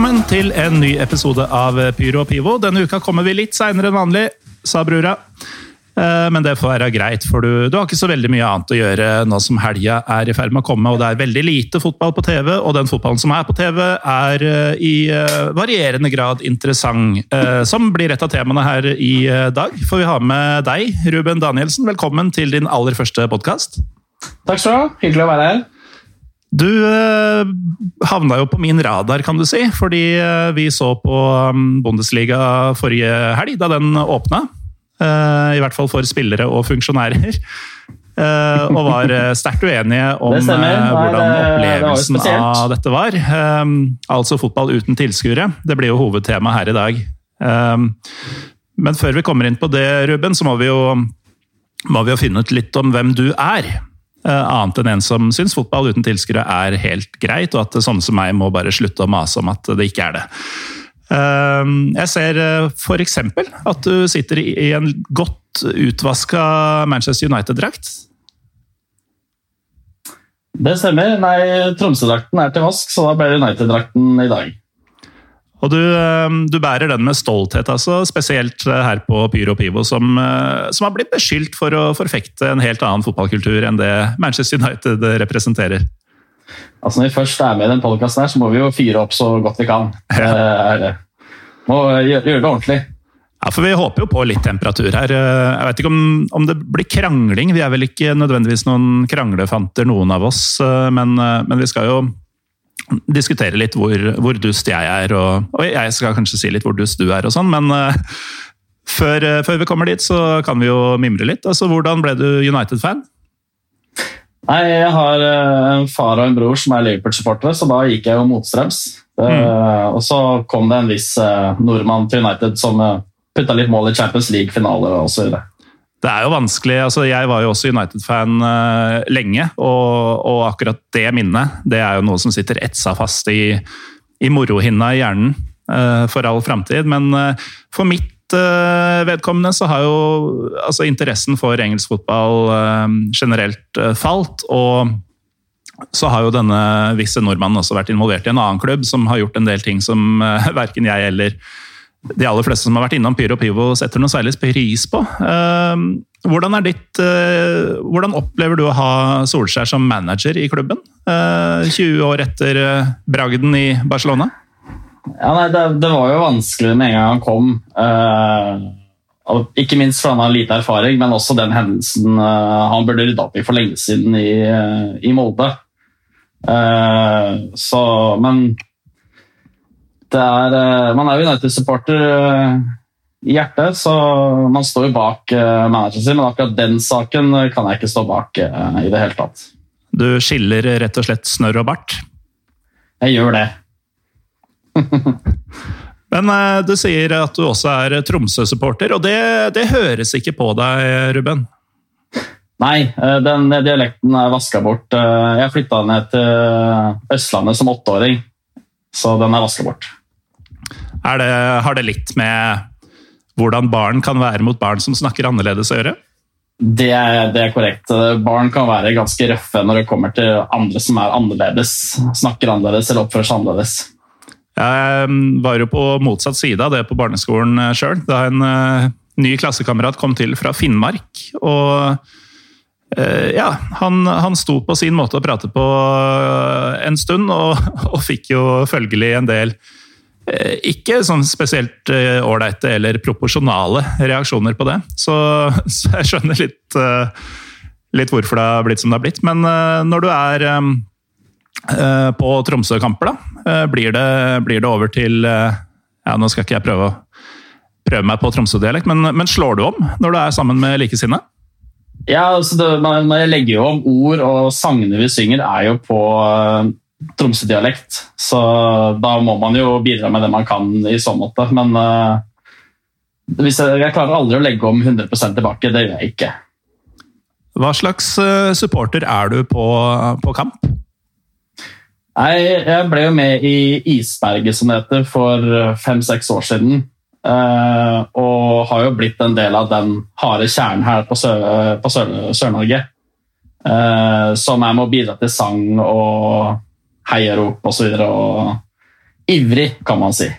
Velkommen til en ny episode av Pyro og Pivo. Denne uka kommer vi litt seinere enn vanlig, sa brura. Eh, Men det får være greit, for du, du har ikke så veldig mye annet å gjøre nå som helga er i ferd med å komme, og det er veldig lite fotball på TV, og den fotballen som er på TV, er eh, i eh, varierende grad interessant. Som blir et av temaene her i dag. For vi har med deg, Ruben Danielsen. Velkommen til din aller første podkast. Takk skal du ha. Hyggelig å være her. Du eh, havna jo på min radar, kan du si, fordi eh, vi så på um, Bundesliga forrige helg, da den åpna. Eh, I hvert fall for spillere og funksjonærer. Eh, og var sterkt uenige om Det Nei, hvordan det- det opplevelsen av dette var. Eh, altså fotball uten tilskuere. Det blir jo hovedtema her i dag. Eh, men før vi kommer inn på det, Ruben, så må vi jo, må vi jo finne ut litt om hvem du er. Eh, annet enn en som syns fotball uten tilskuere er helt greit, og at sånne som meg må bare slutte å mase om at det ikke er det. Eh, Jeg ser f.eks. at du sitter i en godt utvaska Manchester United-drakt. Det stemmer. Nei, Tromsø-drakten er til vask, så da ble United-drakten i dag. Og du, eh, du bærer den med stolthet, altså, spesielt eh, her på Pyro Pivo, som, eh, som har blitt beskyldt for å forfekte en helt annen fotballkultur enn det Manchester United representerer. Altså, Når vi først er med i den podkasten, så må vi jo fyre opp så godt vi kan. Ja. Eh, Må gjøre, gjøre det ordentlig. Ja, for Vi håper jo på litt temperatur her. Jeg vet ikke om, om det blir krangling. Vi er vel ikke nødvendigvis noen kranglefanter, noen av oss. Men, men vi skal jo diskutere litt hvor, hvor dust jeg er, og, og jeg skal kanskje si litt hvor dust du er og sånn. Men uh, før, uh, før vi kommer dit, så kan vi jo mimre litt. Altså, Hvordan ble du United-fan? Nei, Jeg har eh, en far og en bror som er Liverpool-supportere, så da gikk jeg jo motstrøms. Mm. Og så kom det en viss nordmann til United som putta litt mål i Champions League-finaler osv. Det er jo vanskelig. altså Jeg var jo også United-fan uh, lenge, og, og akkurat det minnet det er jo noe som sitter etsa fast i, i morohinna i hjernen uh, for all framtid. Men uh, for mitt vedkommende så har jo altså interessen for engelsk fotball generelt falt. og så har jo denne visse nordmannen også vært involvert i en annen klubb som har gjort en del ting som verken jeg eller de aller fleste som har vært innom Pyro Pivo setter noe særlig pris på. Eh, hvordan, ditt, eh, hvordan opplever du å ha Solskjær som manager i klubben? Eh, 20 år etter eh, bragden i Barcelona? Ja, nei, det, det var jo vanskelig med en gang han kom. Uh, ikke minst fordi han har lite erfaring, men også den hendelsen uh, han burde rydda opp i for lenge siden i, uh, i Molde. Eh, så, men er, eh, Man er United-supporter eh, i hjertet, så man står jo bak uh, manageren sin, men akkurat den saken eh, kan jeg ikke stå bak eh, i det hele tatt. Du skiller rett og slett snørr og bart. Jeg gjør det. Men eh, du sier at du også er Tromsø-supporter, og det, det høres ikke på deg, Ruben? Nei, eh, den dialekten er vaska bort. Eh, Jeg flytta ned til Østlandet som åtteåring, så den er vaska bort. Det, har det litt med hvordan barn kan være mot barn som snakker annerledes å gjøre? Det det er korrekt. Eh, Barn kan være ganske røffe når det kommer til andre som er annerledes, snakker annerledes eller oppfører seg annerledes. Jeg mm, var jo på motsatt side av det på barneskolen sjøl, da en eh, ny klassekamerat kom til fra Finnmark. Og eh, ja, han, han sto på sin måte og prate på eh, en stund, og, og fikk jo følgelig en del eh, ikke sånn spesielt ålreite eller proporsjonale reaksjoner på det. Så, så jeg skjønner litt, eh, litt hvorfor det har blitt som det har blitt. Men eh, når du er eh, eh, på Tromsø-kamper, da, eh, blir det, blir det over til eh, Ja, nå skal ikke jeg prøve, prøve meg på Tromsø-dialekt, men, men slår du om når du er sammen med likesinnede? Ja, altså det, man, legger jo om ord, og sangene vi synger er jo på eh, Tromsø-dialekt. Så da må man jo bidra med det man kan i så måte. Men uh, hvis jeg, jeg klarer aldri å legge om 100% tilbake. Det gjør jeg ikke. Hva slags eh, supporter er du på, på kamp? Nei, jeg ble jo med i Isberget, som det heter, for fem-seks år siden. Uh, og har jo blitt en del av den harde kjernen her på Sør-Norge. Sør- Sør-Norge. eh, som er med å bidra til sang og heiarop osv. Og, og ivrig, kan man si.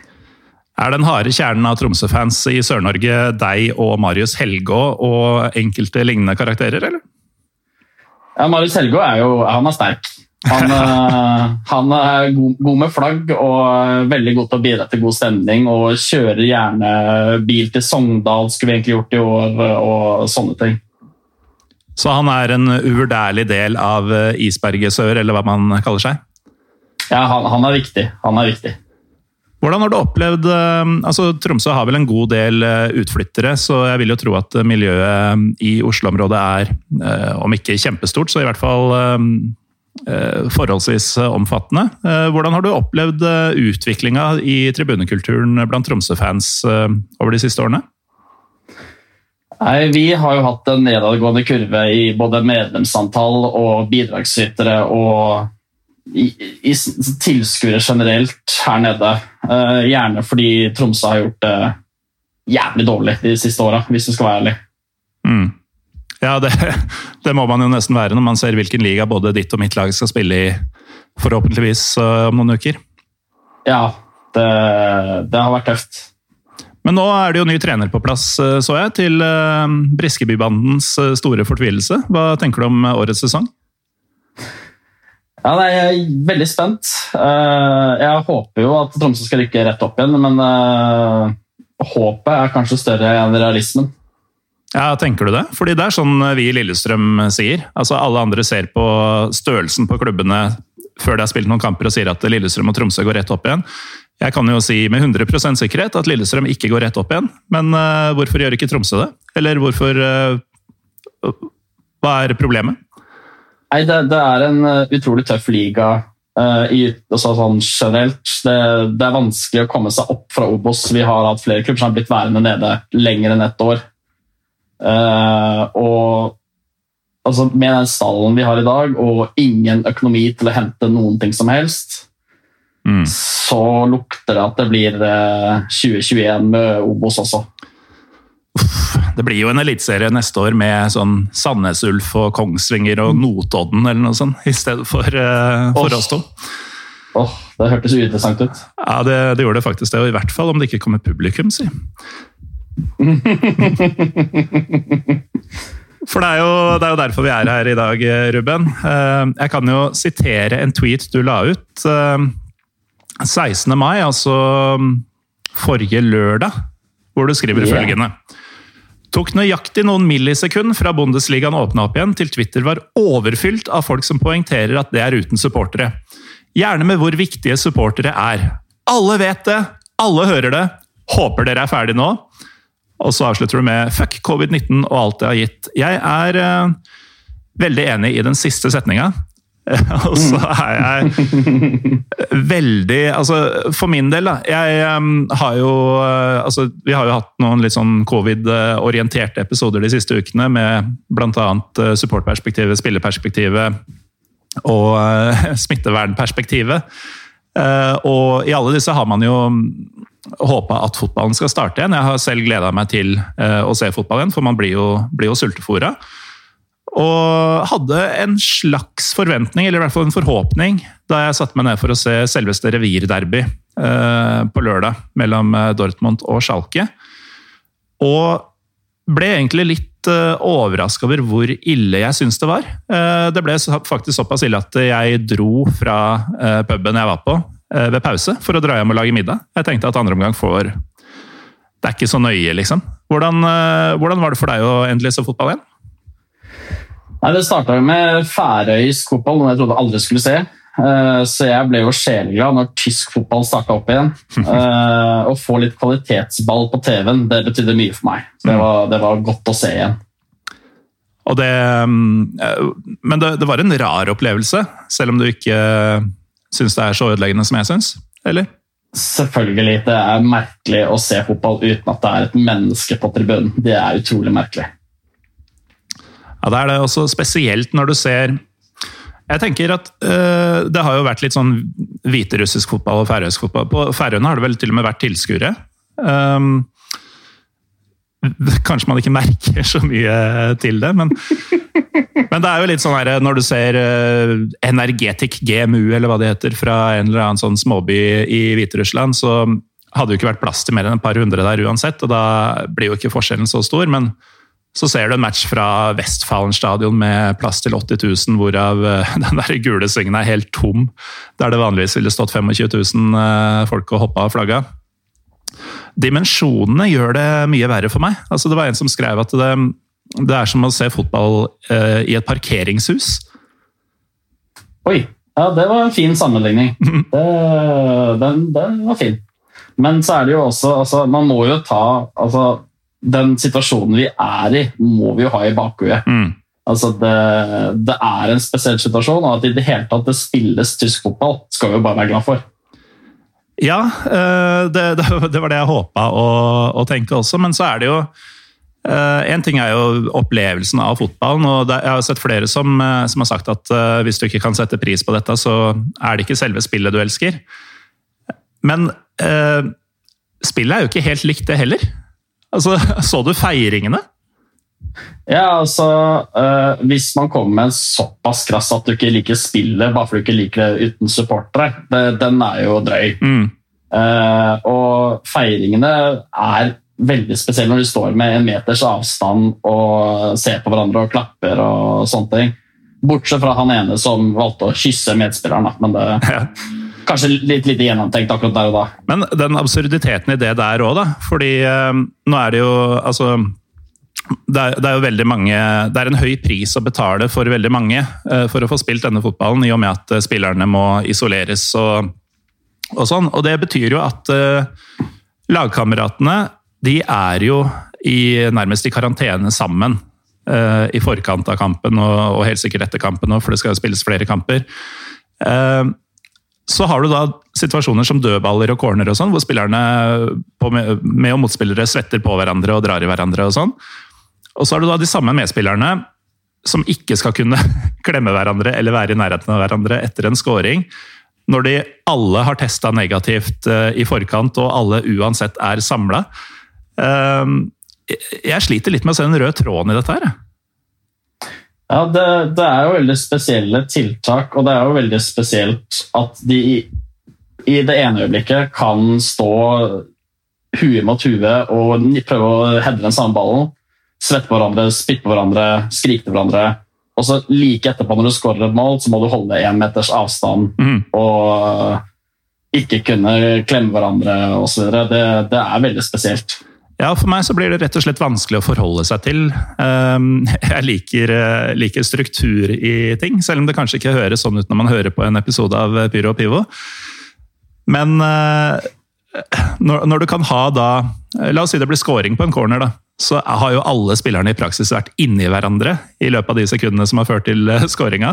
Er den harde kjernen av Tromsø-fans i Sør-Norge deg og Marius Helgå og enkelte lignende karakterer, eller? Ja, Marius Helgå er jo han er sterk. Han, eh, han er god, god, med flagg og veldig god til å bidra til god stemning. Og kjører gjerne bil til Sogndal, skulle vi egentlig gjort i år, og sånne ting. Så han er en uvurderlig del av eh, isberget sør, eller hva man kaller seg? Ja, han, han er viktig. Han er viktig. Hvordan har du opplevd eh, altså Tromsø har vel en god del utflyttere, så jeg vil jo tro at miljøet i Oslo-området er, om ikke kjempestort, så i hvert fall Eh, forholdsvis eh, omfattende. Eh, hvordan har du opplevd utviklinga i tribunekulturen blant Tromsø-fans over de siste årene? Nei, Vi har jo hatt en nedadgående kurve i både medlemsantall og bidragsytere og i, i tilskuere generelt her nede. Gjerne fordi Tromsø har gjort det jævlig dårlig de siste åra, hvis du skal være ærlig. Mm. Ja, det, det, må man jo nesten være når man ser hvilken liga både ditt og mitt lag skal spille i forhåpentligvis eh, om noen uker. Ja, det, det har vært tøft. Men nå er det jo ny trener på plass, eh, så jeg, til Briskebybandens store fortvilelse. Hva tenker du om årets sesong? Ja, Jeg er veldig spent. Jeg håper jo at Tromsø skal rykke rett opp igjen, men håpet er kanskje større enn realismen. Ja, Tenker du det? Fordi det er sånn vi i Lillestrøm sier. Altså Alle andre ser på størrelsen på klubbene før det er spilt noen kamper og sier at Lillestrøm og Tromsø går rett opp igjen. Jeg kan jo si med 100% sikkerhet at Lillestrøm ikke går rett opp igjen. Men hvorfor gjør ikke Tromsø det? Eller hvorfor Hva er problemet? Nei, det, det er en uh, utrolig tøff liga i, altså sånn generelt. Det, det, er vanskelig å komme seg opp fra Obos. Vi har hatt flere klubber som har blitt værende nede lenger enn ett år. Uh, og altså, med den stallen vi har i dag, og ingen økonomi til å hente noen ting som helst, mm. så lukter det at det blir uh, eh, 2021 med Obos også. Det blir jo en eliteserie neste år med sånn Sandnes Ulf og Kongsvinger og Notodden eller noe sånt, i stedet for, uh, for oh. oss to. Oh, det hørtes uinteressant ut. Ja, det, det, gjorde det faktisk det. Og I hvert fall om det ikke kommer publikum, si. For det er, jo, det er, jo, derfor vi er her i dag, Ruben. Eh, jeg kan jo sitere en tweet du la ut 16. Eh, mai, altså mm, forrige lørdag, hvor du skriver yeah. følgende. Tok nøyaktig noen millisekund fra Bundesligaen åpna opp igjen, til Twitter var overfylt av folk som poengterer at det er uten supportere. Gjerne med hvor viktige supportere er. Alle vet det, alle hører det. Håper dere er ferdig nå. Og så avslutter du med 'fuck covid-19 og alt det har gitt'. Jeg er uh, veldig enig i den siste setninga. og så er jeg veldig Altså, for min del, da. Jeg um, har jo uh, Altså, vi har jo hatt noen litt sånn covid-orienterte episoder de siste ukene, med bl.a. Uh, supportperspektivet, spilleperspektivet og uh, smittevernperspektivet. Og i alle disse har man jo håpa at fotballen skal starte igjen. Jeg har selv gleda meg til å se fotball igjen, for man blir jo, blir jo sultefòra. Og hadde en slags forventning, eller i hvert fall en forhåpning, da jeg satte meg ned for å se selveste revirderby eh, på lørdag mellom Dortmund og Schalke. Og ble egentlig litt eh, overraska over hvor ille jeg syns det var. Eh, det ble faktisk såpass ille at jeg dro fra eh, puben jeg var på uh, ved pause, for å dra hjem og lage middag. Jeg tenkte at andre omgang får Det er ikke så nøye, liksom. Hvordan, hvordan var det for deg å endelig se fotball igjen? Nei, Det starta med færøysk fotball, noe jeg trodde aldri skulle se. Eh, så jeg ble jo sjeleglad når tysk fotball starta opp igjen. Eh, å få litt kvalitetsball på TV-en, det betydde mye for meg. Det var, det var godt å se igjen. Det, mm, eh, men det, det, var en rar opplevelse, selv om du ikke syns det er så ødeleggende som jeg syns? Eller? Selvfølgelig. Det er merkelig å se fotball uten at det er et menneske på tribunen. Det er utrolig merkelig. Ja, Det er det også spesielt når du ser jeg tenker at øh, Det har jo vært litt sånn hviterussisk fotball og færøysk fotball. På Færøyene har det vel til og med vært tilskuere. Um, kanskje man ikke merker så mye til det, men Men det er jo litt sånn her, når du ser uh, Energetic GMU, eller hva det heter, fra en eller annen sånn småby i Hviterussland, så hadde jo ikke vært plass til mer enn et par hundre der uansett, og da blir jo ikke forskjellen så stor. Men så ser du en match fra Westfalen stadion med plass til 80 000, hvorav uh, den der gule svingen er helt tom, der det vanligvis ville stått 25 000 uh, folk og hoppa av flagga. Dimensjonene gjør det mye verre for meg. Altså, det var en som skrev at det, det er som å se fotball uh, i et parkeringshus. Oi! Ja, det var en fin sammenligning. Det, den, den, var fin. Men så er det jo også altså, Man må jo ta altså, Den situasjonen vi er i, må vi jo ha i bakhuet. Mm. Altså det, det, er en spesiell situasjon, og at i det hele tatt det spilles tysk fotball, skal vi jo bare være glad for. Ja, eh, det, det var det jeg håpa å, å, tenke også, men så er det jo eh, en ting er jo opplevelsen av fotballen. og Jeg har sett flere som, eh, som, har sagt at hvis du ikke kan sette pris på dette, så er det ikke selve spillet du elsker. Men eh, spillet er jo ikke helt likt, det heller. Altså, Så du feiringene? Ja, altså øh, Hvis man kommer med en såpass krass at du ikke liker spillet bare fordi du ikke liker det uten supportere, det, den er jo drøy. Mm. Uh, og feiringene er veldig spesielle når de står med en meters avstand og ser på hverandre og klapper og sånne ting. Bortsett fra han ene som valgte å kysse medspilleren. Men det. kanskje litt lite gjennomtenkt akkurat der og da. Men den absurditeten i det der òg, da. Fordi uh, nå er det jo altså det er, det er, jo veldig mange Det er en høy pris å betale for veldig mange uh, for å få spilt denne fotballen, i og med at uh, spillerne må isoleres og, og, sånn. Og det betyr jo at uh, lagkameratene de er jo i, nærmest i karantene sammen i forkant av kampen, og, og, helt sikkert etter kampen òg, for det skal jo spilles flere kamper. Så har du da situasjoner som dødballer og corner og sånn, hvor spillerne med og motspillere svetter på hverandre og drar i hverandre og sånn. Og så har du da de samme medspillerne som ikke skal kunne klemme hverandre eller være i nærheten av hverandre etter en scoring. Når de alle har testa negativt eh, i forkant, og alle uansett er samla. Ehm, jeg sliter litt med å se den røde tråden i dette her. Ja, det, det, er jo veldig spesielle tiltak, og det er jo veldig spesielt at de i, i det ene øyeblikket kan stå huet mot huet og prøve å heade den samme ballen, svette på hverandre, spytte på hverandre, skrike til hverandre. Og så like etterpå, når du skårer et mål, så må du holde én meters avstand mm. og ikke kunne klemme hverandre osv. Det, det er veldig spesielt. Ja, For meg så blir det rett og slett vanskelig å forholde seg til. Ehm, jeg liker, eh, liker, struktur i ting, selv om det kanskje ikke høres sånn ut når man hører på en episode av Pyro og Pivo. Men eh, når, du kan ha da La oss si det blir scoring på en corner, da så har jo alle spillerne i praksis vært inni hverandre i løpet av de sekundene som har ført til scoringa.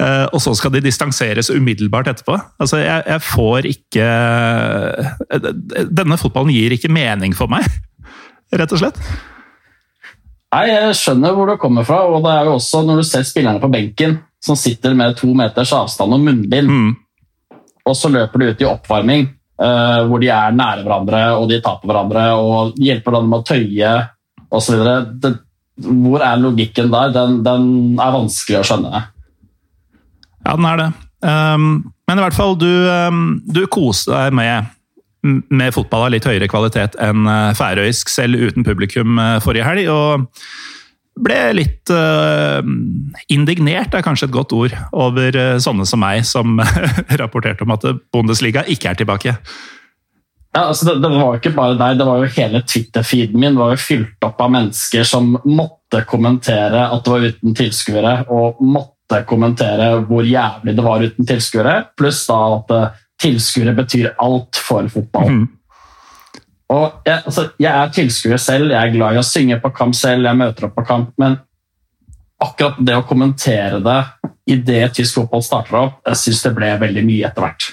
Uh, og så skal de distanseres umiddelbart etterpå. Altså, jeg, jeg får ikke uh, Denne fotballen gir ikke mening for meg, rett og slett. Nei, Jeg skjønner hvor du kommer fra. og det er jo også Når du ser spillerne på benken som sitter med to meters avstand og munnbind, mm. og så løper de ut i oppvarming Uh, hvor de er nære hverandre og de tar på hverandre og hjelper hverandre med å tøye osv. Hvor er logikken der? Den, den, er vanskelig å skjønne. Ja, den er det. Um, men i hvert fall, du, um, du koste deg med, med fotball av litt høyere kvalitet enn uh, færøysk, selv uten publikum uh, forrige helg. og ble litt uh, indignert, er kanskje et godt ord, over sånne som meg, som rapporterte om at Bundesliga ikke er tilbake. Ja, altså det, det, var ikke bare deg, det var jo hele Twitter-feeden min var jo fylt opp av mennesker som måtte kommentere at det var uten tilskuere, og måtte kommentere hvor jævlig det var uten tilskuere, pluss da at uh, tilskuere betyr alt for fotball. Mm. Og jeg, altså, jeg er tilskuer selv, jeg er glad i å synge på kamp selv, jeg møter opp på kamp, men akkurat det å kommentere det idet tysk fotball starter opp, jeg syns det ble veldig mye etter hvert.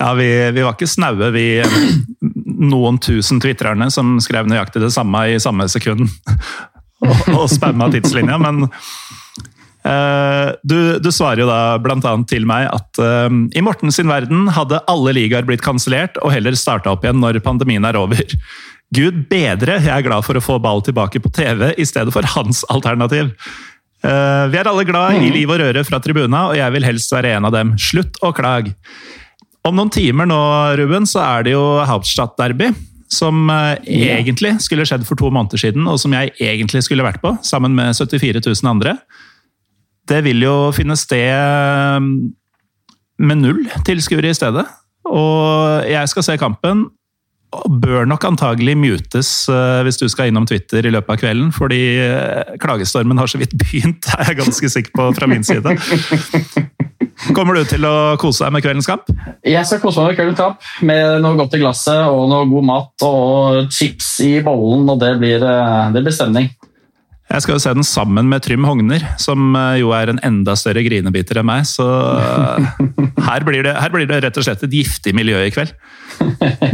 Ja, vi, vi var ikke snaue, vi noen tusen tvitrerne som skrev nøyaktig det samme i samme sekund. og, og spamma tidslinja, men Eh, du, du, svarer jo da bl.a. til meg at uh, i Morten sin verden hadde alle ligaer blitt kansellert og heller starta opp igjen når pandemien er over. Gud bedre, jeg er glad for å få ball tilbake på TV i stedet for hans alternativ. Uh, vi er alle glad i liv og røre fra tribuna, og jeg vil helst være en av dem. Slutt å klage. Om noen timer nå, Ruben, så er det jo Hauptstadt-derby. Som uh, egentlig skulle skjedd for to måneder siden, og som jeg egentlig skulle vært på, sammen med 74 000 andre. Det vil jo finne sted med null tilskuere i stedet. Og jeg skal se kampen, bør nok antagelig mutes uh, hvis du skal innom Twitter i løpet av kvelden, fordi uh, klagestormen har så vidt begynt, er jeg ganske sikker på fra min side. Kommer du til å kose deg med kveldens kamp? Jeg skal kose meg med kveldens kamp, med noe godt i glasset og noe god mat og chips i bollen, og det blir, uh, det blir stemning. Jeg skal jo se den sammen med Trym Hogner, som jo er en enda større grinebiter enn meg. Så her blir, det, her blir det rett og slett et giftig miljø i kveld.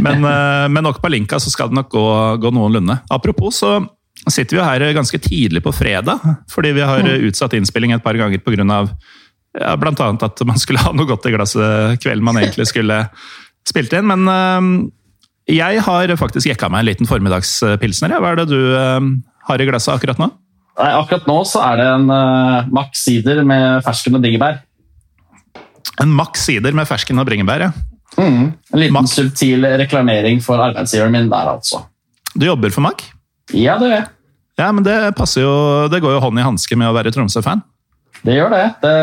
Men, med men nok på linka så skal det nok gå, gå, noenlunde. Apropos så sitter vi jo her ganske tidlig på fredag, fordi vi har utsatt innspilling et par ganger pga. Ja, annet at man skulle ha noe godt i glasset kvelden man egentlig skulle spilt inn. Men jeg har faktisk jekka meg en liten formiddagspilsner. Hva er det du har i glasset akkurat nå? Nei, akkurat nå så er det en uh, Max sider med fersken og bringebær. En Max sider med fersken og bringebær, ja. Mm. En liten Mac. subtil reklamering for arbeidsgiveren min der, altså. Du jobber for Mac? Ja, det gjør jeg. Ja, men det passer jo Det går jo hånd i hanske med å være Tromsø-fan. Det gjør det. Det,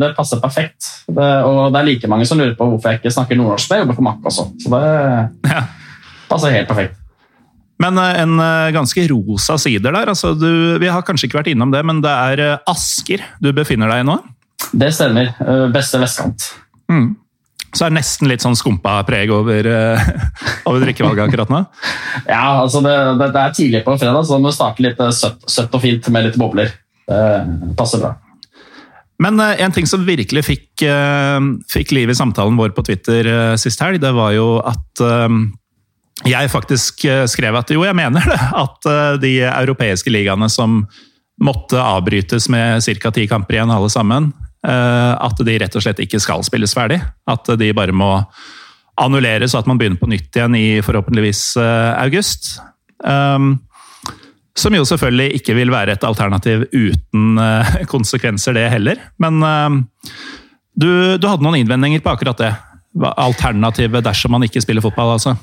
det passer perfekt. Det, og det er like mange som lurer på hvorfor jeg ikke snakker nordnorsk. Jeg jobber for Mac også, så det ja. passer helt perfekt. Men eh, en eh, ganske rosa sider der. Altså, du, vi har kanskje ikke vært innom det, men det er eh, Asker du befinner deg i nå? Det stemmer. Beste vestkant. Mm. Så er det nesten litt sånn skumpa preg over, uh, over drikkevalget akkurat nå? ja, altså det, det, det, er tidlig på en fredag, så da må vi starte litt søtt, søtt, og fint med litt bobler. Det passer bra. Men uh, en ting som virkelig fikk, uh, fikk liv i samtalen vår på Twitter sist helg, det var jo at jeg faktisk skrev at jo, jeg mener det. At de europeiske ligaene som måtte avbrytes med ca. ti kamper igjen alle sammen, Eh, at de rett og slett ikke skal spilles ferdig. At de bare må annulleres, og at man begynner på nytt igjen i forhåpentligvis eh, august. Um, som jo selvfølgelig ikke vil være et alternativ uten eh, konsekvenser, det heller. Men du, du hadde noen innvendinger på akkurat det. Alternativet dersom man ikke spiller fotball, altså?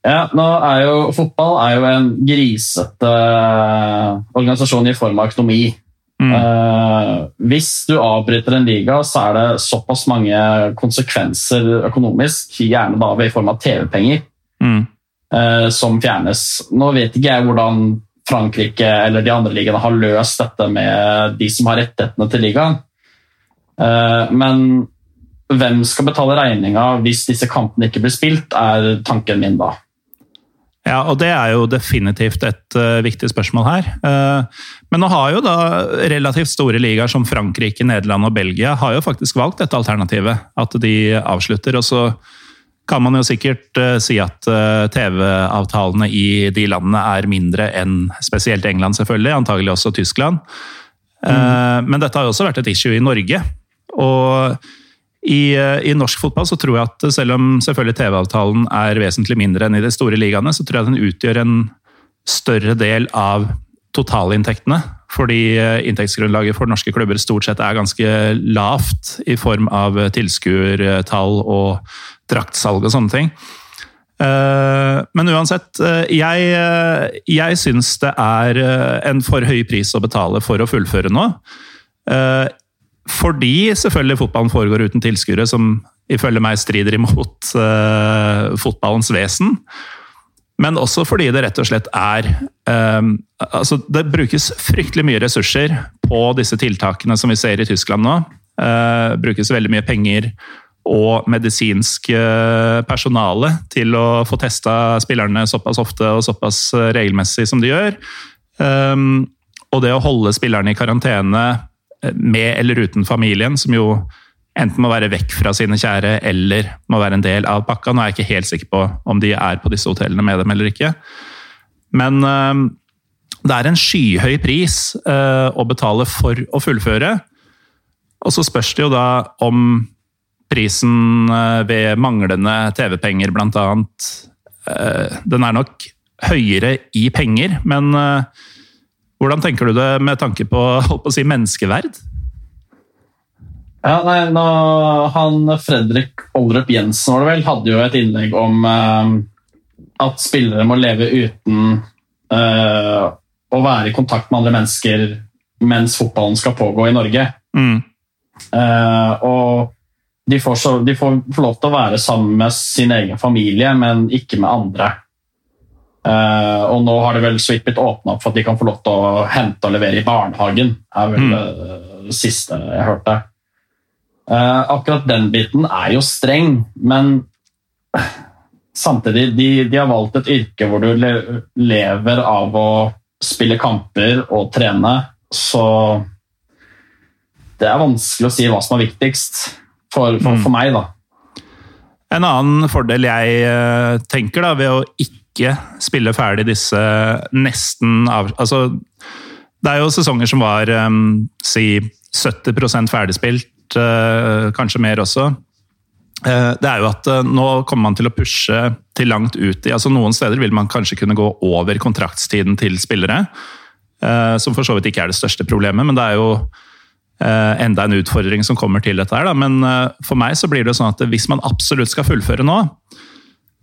Ja, nå er jo Fotball er jo en grisete organisasjon i form av økonomi. Mm. Uh, hvis du avbryter en liga, så er det såpass mange konsekvenser økonomisk, gjerne da i form av TV-penger, mm. uh, som fjernes. Nå vet ikke jeg hvordan Frankrike eller de andre ligaene har løst dette med de som har rettighetene til ligaen. Uh, men hvem skal betale regninga hvis disse kampene ikke blir spilt, er tanken min da. Ja, og det er jo definitivt et uh, viktig spørsmål her. Uh, men nå har jo da relativt store ligaer som Frankrike, Nederland og Belgia har jo faktisk valgt dette alternativet. At de avslutter. Og så kan man jo sikkert uh, si at TV-avtalene i de landene er mindre enn spesielt England, selvfølgelig. Antagelig også Tyskland. Mm. Men dette har jo også vært et issue i Norge. Og i, eh, I, norsk fotball så tror jeg at selv om selvfølgelig TV-avtalen er vesentlig mindre enn i de store ligaene, så tror jeg den utgjør en større del av totalinntektene. Fordi eh, inntektsgrunnlaget for norske klubber stort sett er ganske lavt i form av tilskuertall og draktsalg og sånne ting. Eh, men uansett, jeg, jeg syns det er en for høy pris å betale for å fullføre nå. Fordi selvfølgelig fotballen foregår uten tilskuere, som ifølge meg strider imot uh, fotballens vesen. Men også fordi det rett og slett er um, altså Det brukes fryktelig mye ressurser på disse tiltakene som vi ser i Tyskland nå. Uh, brukes veldig mye penger og medisinsk personale til å få testa spillerne såpass ofte og såpass regelmessig som de gjør. Um, og det å holde spillerne i karantene med eller uten familien, som jo enten må være vekk fra sine kjære eller må være en del av pakka. Nå er jeg ikke helt sikker på om de er på disse hotellene med dem eller ikke. Men uh, det er en skyhøy pris uh, å betale for å fullføre. Og så spørs det jo da om prisen uh, ved manglende TV-penger, blant annet Den er nok høyere i penger, men Hvordan tenker du det med tanke på, på å si, menneskeverd? Ja, nei, nå, han Fredrik Oldrup Jensen var det vel, hadde jo et innlegg om eh, at spillere må leve uten eh, å være i kontakt med andre mennesker mens fotballen skal pågå i Norge. Mm. Eh, og de får, så, de får, får, lov til å være sammen med sin egen familie, men ikke med andre. Uh, og nå har det vel så vidt blitt åpna opp for at de kan få lov til å hente og levere i barnehagen. er vel mm. det siste jeg hørte. Uh, akkurat den biten er jo streng, men samtidig de, de, har valgt et yrke hvor du lever av å spille kamper og trene, så det er vanskelig å si hva som er viktigst for, for, for meg, da. En annen fordel jeg eh, tenker da, ved å ikke spille ferdig disse nesten av... Altså, det er jo sesonger som var um, si 70 ferdigspilt, uh, kanskje mer også. Uh, det er jo at uh, nå kommer man til å pushe til langt ut i altså Noen steder vil man kanskje kunne gå over kontraktstiden til spillere, som for så vidt ikke er det største problemet, men det er jo enda en utfordring som kommer til dette. her. Da. Men for meg så blir det sånn at hvis man absolutt skal fullføre nå,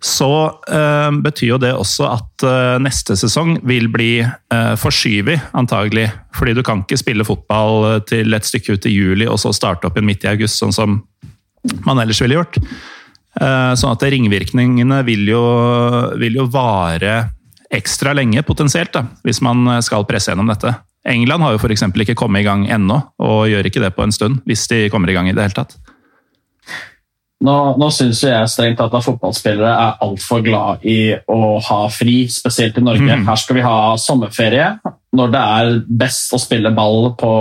så uh, betyr jo det også at uh, neste sesong vil bli uh, forskyvet, antagelig. Fordi du kan ikke spille fotball til et stykke ut i juli og så starte opp igjen midt i august, sånn som man ellers ville gjort. sånn at ringvirkningene vil jo, vil jo vare ekstra lenge, potensielt, da, hvis man skal presse gjennom dette. England har jo f.eks. ikke kommet i gang ennå, og gjør ikke det på en stund. Hvis de kommer i gang i det hele tatt. Nå, nå syns jeg strengt tatt at fotballspillere er altfor glad i å ha fri, spesielt i Norge. Mm. Her skal vi ha sommerferie når det er best å spille ball på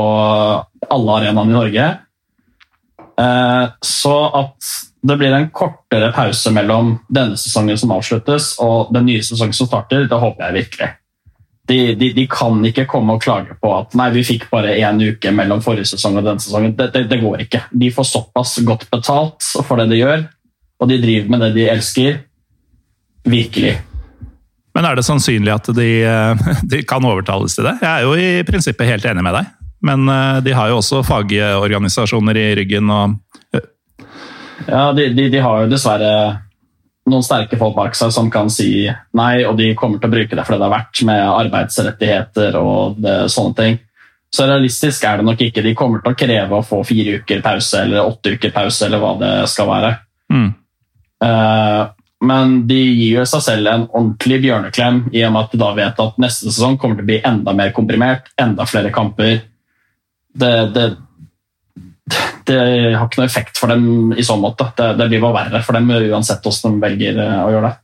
alle arenaene i Norge. Eh, så at det blir en kortere pause mellom denne sesongen som avsluttes og den nye sesongen som starter, det håper jeg virkelig. De, de, de, kan ikke komme og klage på at nei, vi fikk bare én uke mellom forrige sesong og denne sesongen. Det, det, det, går ikke. De får såpass godt betalt for det de gjør, og de driver med det de elsker. Virkelig. Men er det sannsynlig at de, de kan overtales til det? Jeg er jo i prinsippet helt enig med deg, men eh, de har jo også fagorganisasjoner i ryggen og Ja, de, de har jo dessverre noen sterke folk bak seg som kan si nei, og de kommer til å bruke det for det det er verdt, med arbeidsrettigheter og det, sånne ting. Så realistisk er det nok ikke. De kommer til å kreve å få fire uker pause eller åtte uker pause, eller hva det skal være. Mm. Uh, men de gir jo seg selv en ordentlig bjørneklem i og med at de da vet at neste sesong kommer til å bli enda mer komprimert, enda flere kamper. Det, det, det har ikke noe effekt for dem i sånn måte. Det, det blir bare verre for dem uansett hvordan de velger eh, å gjøre det.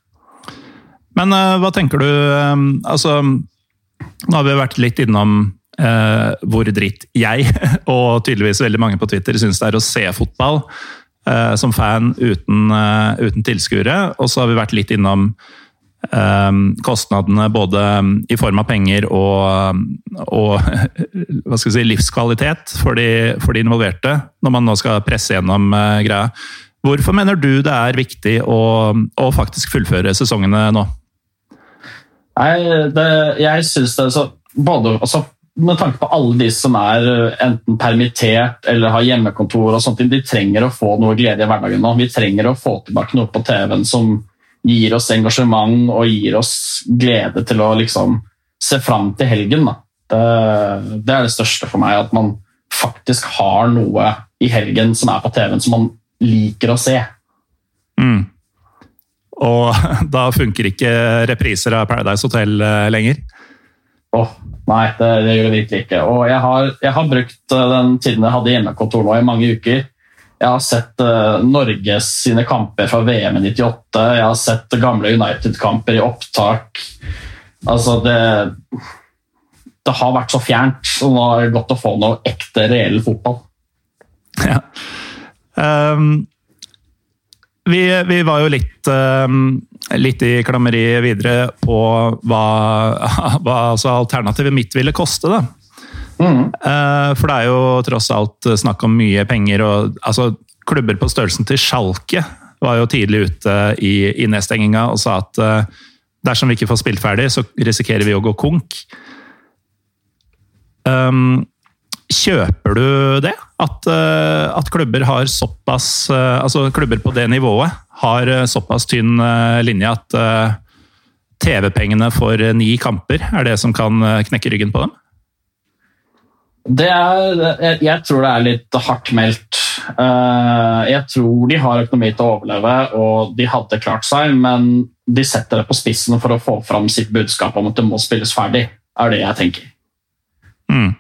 Men uh, hva tenker du um, Altså, nå har vi vært litt innom uh, hvor dritt jeg, og tydeligvis veldig mange på Twitter, syns det er å se fotball uh, som fan uten, uten tilskuere. Og så har vi vært litt innom kostnadene både i form av penger og, og si, livskvalitet for de, for de, involverte, når man nå skal presse gjennom uh, greia. Hvorfor mener du det er viktig å, å faktisk fullføre sesongene nå? Nei, det, jeg syns det så både, altså, Med tanke på alle de som er enten permittert eller har hjemmekontor, og sånt, de trenger å få noe glede i hverdagen nå. Vi trenger å få tilbake noe på TV-en som gir oss engasjement og gir oss glede til å liksom se fram til helgen. Det, det, er det største for meg, at man faktisk har noe i helgen som er på TV-en som man liker å se. Mm. Og da funker ikke repriser av Paradise Hotel eh, lenger? Åh, oh, nei, det, det, gjør det virkelig ikke. Og jeg har, jeg har brukt eh, den tiden jeg hadde hjemmekontor nå i mange uker, jeg har sett uh, Norges sine kamper fra VM i 98. Jeg har sett gamle United-kamper i opptak. Altså, det Det har vært så fjernt, så nå er det godt å få noe ekte, reell fotball. Ja. Um, vi, vi, var jo litt, um, litt i klammeriet videre på hva, hva altså alternativet mitt ville koste. da. Mm. Uh, for det er jo tross alt snakk om mye penger. og altså, Klubber på størrelsen til Schalke var jo tidlig ute i, i nedstenginga og sa at uh, dersom vi ikke får spilt ferdig, så risikerer vi å gå konk. Um, kjøper du det? At, uh, at, klubber har såpass uh, Altså klubber på det nivået har såpass tynn linje at TV-pengene for ni kamper er det som kan knekke ryggen på dem? Det er, jeg, tror det er litt hardt meldt. Jeg tror de har økonomi til å overleve, og de hadde klart seg, men de setter det på spissen for å få fram sitt budskap om at det må spilles ferdig, er det jeg tenker. Mm.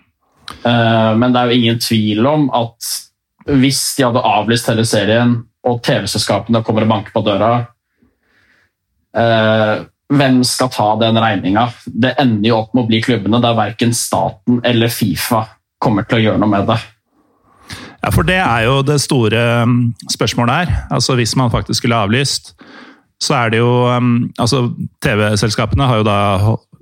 Eh, men det er jo ingen tvil om at hvis de hadde avlyst hele serien, og TV-selskapene kommer og banker på døra eh, Hvem skal ta den regninga? Det ender jo opp med å bli klubbene der verken staten eller Fifa kommer til å gjøre noe med det. Ja, for det er jo det store mm, spørsmålet her. Altså Hvis man faktisk skulle avlyst, så er det jo mm, Altså TV-selskapene har jo da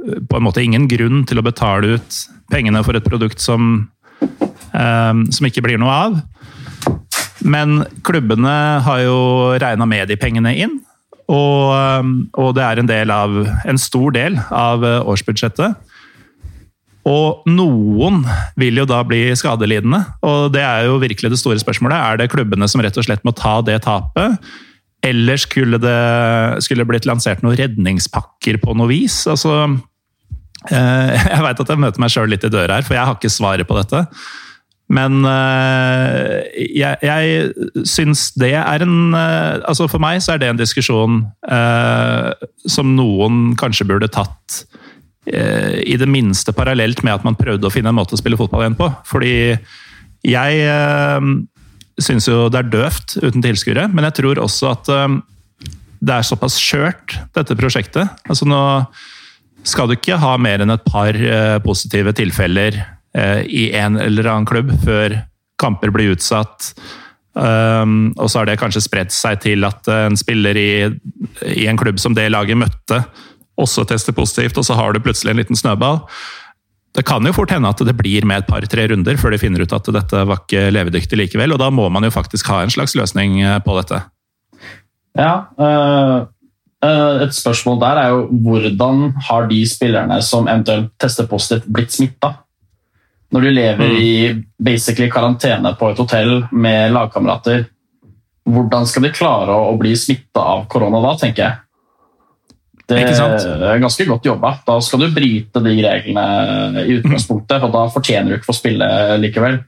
på en måte ingen grunn til å betale ut pengene for et produkt som, eh, som ikke blir noe av. Men klubbene har jo regna med de pengene inn. Og, eh, og, det er en, del av, en stor del av årsbudsjettet. Og noen vil jo da bli skadelidende, og det er jo virkelig det store spørsmålet. Er det klubbene som rett og slett må ta det tapet? Eller skulle det, skulle blitt lansert noen redningspakker på noe vis? Altså, Eh, jeg veit at jeg møter meg sjøl litt i døra her, for jeg har ikke svaret på dette. Men eh, jeg, jeg syns det er en eh, Altså for meg så er det en diskusjon eh, som noen kanskje burde tatt i det minste parallelt med at man prøvde å finne en måte å spille fotball igjen på. Fordi jeg eh, syns jo det er døvt uten tilskuere, men jeg tror også at det er såpass skjørt, dette prosjektet. Altså nå skal du ikke ha mer enn et par positive tilfeller i en eller annen klubb før kamper blir utsatt. Um, og så har det kanskje spredt seg til at en spiller i, i, en klubb som det laget møtte, også tester positivt, og så har du plutselig en liten snøball. Det kan jo fort hende at det blir med et par-tre runder før de finner ut at dette var ikke levedyktig likevel, og da må man jo faktisk ha en slags løsning eh, på dette. Ja, øh Eh, et spørsmål der er jo hvordan har de spillerne som eventuelt tester positivt, blitt smitta? Når du lever mm. i basically karantene på et hotell med lagkamerater, hvordan skal de klare å bli smitta av korona da, tenker jeg? Det er ganske godt jobba. Da skal du bryte de reglene i utgangspunktet, og da fortjener du ikke å få spille likevel.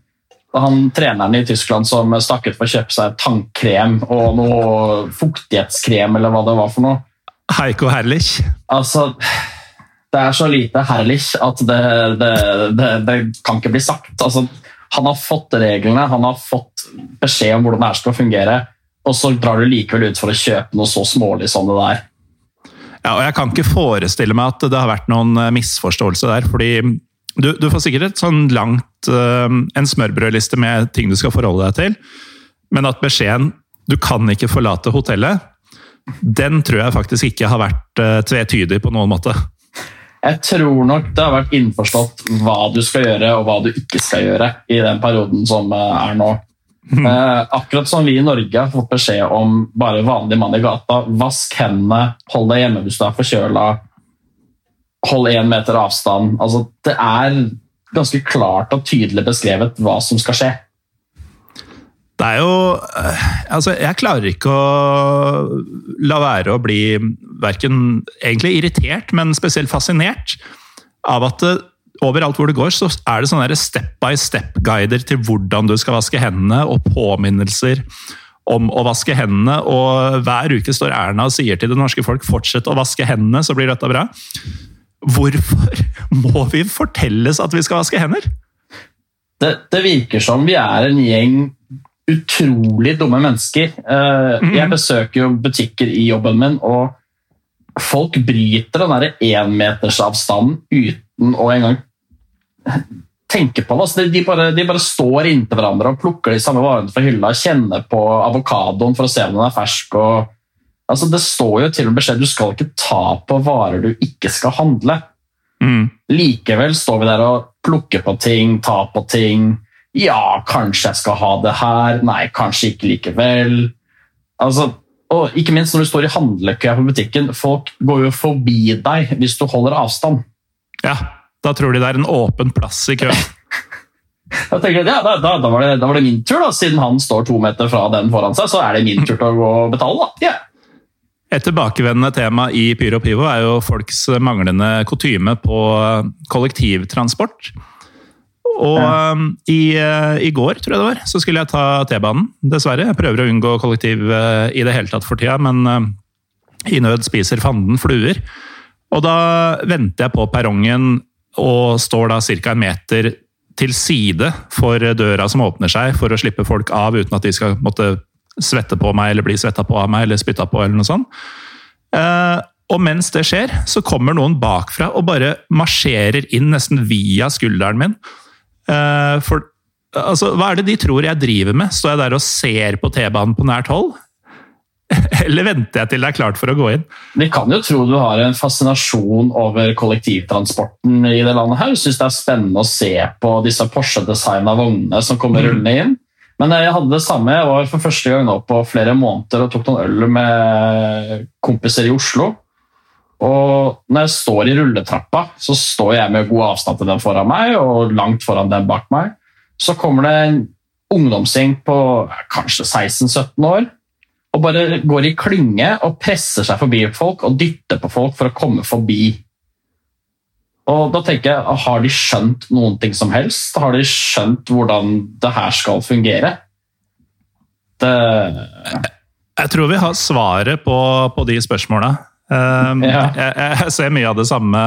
Han treneren i Tyskland som stakk ut for å kjøpe seg tannkrem og noe fuktighetskrem, eller hva det var for noe. Heiko Herlich? Altså, det er så lite herlig at det, det, det, det kan ikke bli sagt. Altså, han har fått reglene, han har fått beskjed om hvordan det her skal fungere, og så drar du likevel ut for å kjøpe noe så smålig som det der. Ja, og Jeg kan ikke forestille meg at det har vært noen misforståelse der. fordi du, du, får sikkert et sånn langt uh, en smørbrødliste med ting du skal forholde deg til, men at beskjeden 'du kan ikke forlate hotellet', den tror jeg faktisk ikke har vært uh, tvetydig på noen måte. Jeg tror nok det har vært innforstått hva du skal gjøre og hva du ikke skal gjøre i den perioden som uh, er nå. Mm. akkurat som vi i Norge har fått beskjed om bare vanlig mann i gata. Vask hendene, hold deg hjemme hvis du er forkjøla hold én meter avstand. Altså, det er ganske klart og tydelig beskrevet hva som skal skje. Det er jo eh, Altså, jeg klarer ikke å la være å bli verken egentlig irritert, men spesielt fascinert av at det, overalt hvor det går, så er det sånne step by step-guider til hvordan du skal vaske hendene, og påminnelser om å vaske hendene. Og hver uke står Erna og sier til det norske folk 'fortsett å vaske hendene, så blir dette bra'. Hvorfor må vi fortelles at vi skal vaske hender? Det, det virker som vi er en gjeng utrolig dumme mennesker. Eh, jeg besøker jo butikker i jobben min, og folk bryter den énmetersavstanden uten å engang tenke på det. Altså, de, bare, de, bare, står inntil hverandre og plukker de samme varene fra hylla, kjenner på avokadoen for å se om den er fersk. og Altså, det står jo til og med beskjed du skal ikke ta på varer du ikke skal handle. Mm. Likevel står vi der og plukker på ting, tar på ting. Ja, kanskje jeg skal ha det her. Nei, kanskje ikke likevel. Altså, og ikke minst når du står i handlekø på butikken. Folk går jo forbi deg hvis du holder avstand. Ja. Da tror de det er en åpen plass i køen. Da tenker, ja, da, da, da, var det, da, var det, min tur, da. Siden han står to meter fra den foran seg, så er det min tur til å gå og betale. da. Yeah. Et tilbakevendende tema i Pyro Pivo er jo folks manglende kutyme på kollektivtransport. Og ja. um, i, uh, i, går, tror jeg det var, så skulle jeg ta T-banen. Dessverre. Jeg prøver å unngå kollektiv uh, i det hele tatt for tida, men uh, i nød spiser fanden fluer. Og da venter jeg på perrongen og står da ca. en meter til side for døra som åpner seg, for å slippe folk av uten at de skal måtte svette på meg eller bli svetta på av meg eller spytta på. eller noe sånt. Og mens det skjer, så kommer noen bakfra og bare marsjerer inn nesten via skulderen min. Uh, for altså, hva er det de tror jeg driver med? Står jeg der og ser på T-banen på nært hold? Eller venter jeg til det er klart for å gå inn? De kan jo tro du har en fascinasjon over kollektivtransporten i det landet. her. Syns det er spennende å se på disse Porsche-designa vognene som kommer mm. rullende inn. Men jeg hadde det samme. Jeg var for første gang nå på flere måneder og tok noen øl med kompiser i Oslo. Og når jeg står i rulletrappa, så står jeg med god avstand til den foran meg og langt foran den bak meg. Så kommer det en ungdomsgjeng på kanskje 16-17 år og bare går i klynge og presser seg forbi folk og dytter på folk for å komme forbi. Og da tenker jeg, Har de skjønt noen ting som helst? Har de skjønt hvordan det her skal fungere? Det Jeg tror vi har svaret på, på de spørsmåla. Um, ja. jeg, jeg, ser mye av det samme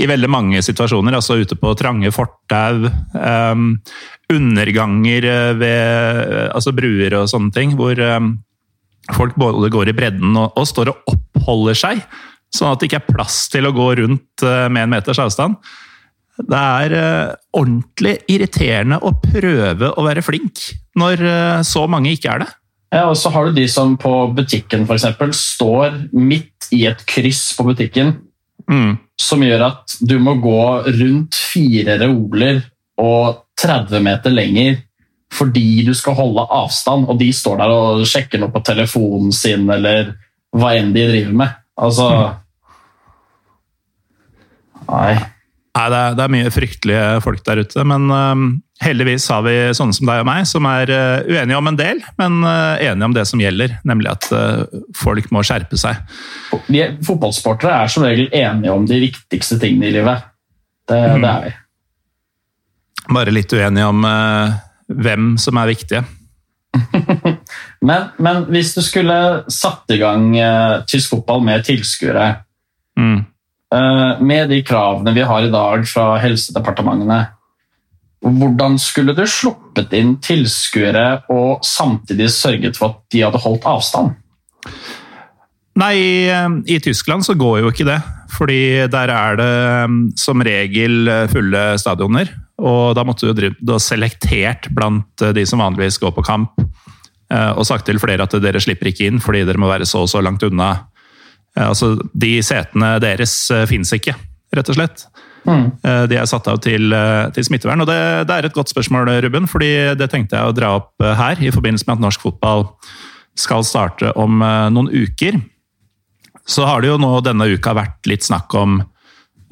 i veldig mange situasjoner. altså Ute på trange fortau, um, underganger ved altså bruer og sånne ting. Hvor um, folk både går i bredden og, og, står og oppholder seg. Sånn at det ikke er plass til å gå rundt uh, med en meters avstand. Det er uh, ordentlig irriterende å prøve å være flink når uh, så mange ikke er det. Ja, og så har du de som på butikken eksempel, står midt i et kryss på butikken, mm. som gjør at du må gå rundt fire reoler og 30 meter lenger fordi du skal holde avstand, og de står der og sjekker noe på telefonen sin eller hva enn de driver med. Altså mm. Nei. Nei, det er, det er, mye fryktelige folk der ute, men uh, heldigvis har vi sånne som deg og meg, som er uh, uenige om en del, men uh, enige om det som gjelder, nemlig at folk må skjerpe seg. Vi fotballsportere er som regel enige om de viktigste tingene i livet. Det, mm. det er vi. Bare litt uenige om hvem som er viktige. men, men, hvis du skulle satt i gang tysk fotball med tilskuere mm uh, med de kravene vi har i dag fra helsedepartementene, hvordan skulle du sluppet inn tilskuere og samtidig sørget for at de hadde holdt avstand? Nei, i Tyskland så går jo ikke det. Fordi der er det mm, som regel fulle stadioner. Og da måtte du ha selektert blant de som vanligvis går på kamp. Eh, og sagt til flere at dere slipper ikke inn fordi dere må være så og så langt unna Eh, altså, de setene deres eh, fins ikke, rett og slett. Mm. Eh, de er satt av til, til smittevern. og det, det, er et godt spørsmål, Ruben. fordi Det tenkte jeg å dra opp her, i forbindelse med at norsk fotball skal starte om noen uker. Så har det jo nå denne uka vært litt snakk om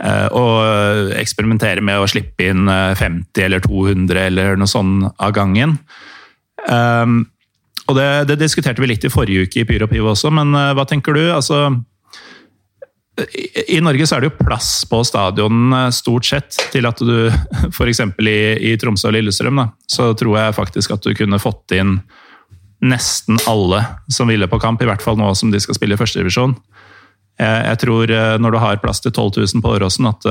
å eksperimentere med å slippe inn 50 eller 200 eller noe sånt av gangen. Um, og det, det, diskuterte vi litt i forrige uke i Pyro Pivo også, men hva tenker du? Altså, i Norge så er det jo plass på stadion eh, stort sett til at du f.eks. I, i Tromsø og Lillestrøm, da, så tror jeg faktisk at du kunne fått inn nesten alle som ville på kamp, i hvert fall nå som de skal spille i førstedivisjon. Jeg, jeg tror eh, når du har plass til 12 000 på Åråsen, at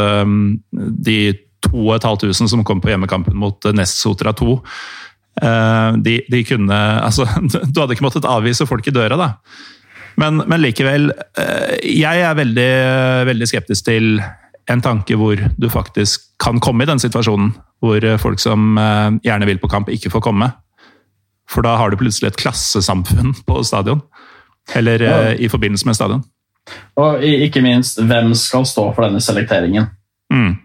de 2500 som kom på hjemmekampen mot Nest Sotra 2 uh, de, de kunne Altså, du hadde ikke måttet avvise folk i døra, da. Men, men likevel, eh, jeg er veldig, veldig skeptisk til en tanke hvor du faktisk kan komme i den situasjonen. Hvor folk som eh, gjerne vil på kamp, ikke får komme. For da har du plutselig et klassesamfunn på stadion. Eller ja. Eh, i forbindelse med stadion. Og ikke minst, hvem skal stå for denne selekteringen? Mm.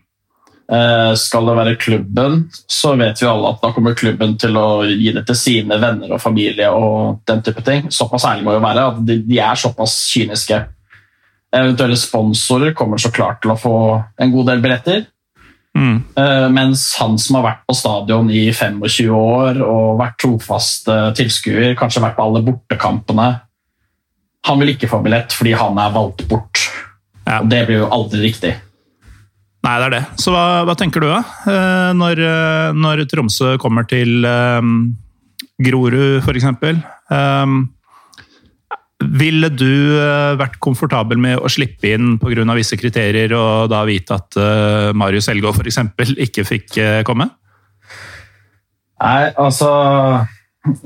Eh, skal det være klubben, så vet vi alle at da kommer klubben til å gi det til sine venner og familie. og den type ting. Såpass ærlig må jo være at de, de er såpass kyniske. Eventuelle sponsorer kommer så klart til å få en god del billetter. Mm. Eh, mens han som har vært på stadion i 25 år og vært trofast tilskuer, kanskje vært på alle bortekampene, han vil ikke få billett fordi han er valgt bort. Ja. Og det blir jo aldri riktig. Nei, det er det. Så hva, hva tenker du, da? Eh, når, eh, når Tromsø kommer til eh, Grorud, f.eks. Um, ville du eh, vært komfortabel med å slippe inn pga. visse kriterier, og da vite at eh, Marius Elgaard f.eks. ikke fikk eh, komme? Nei, altså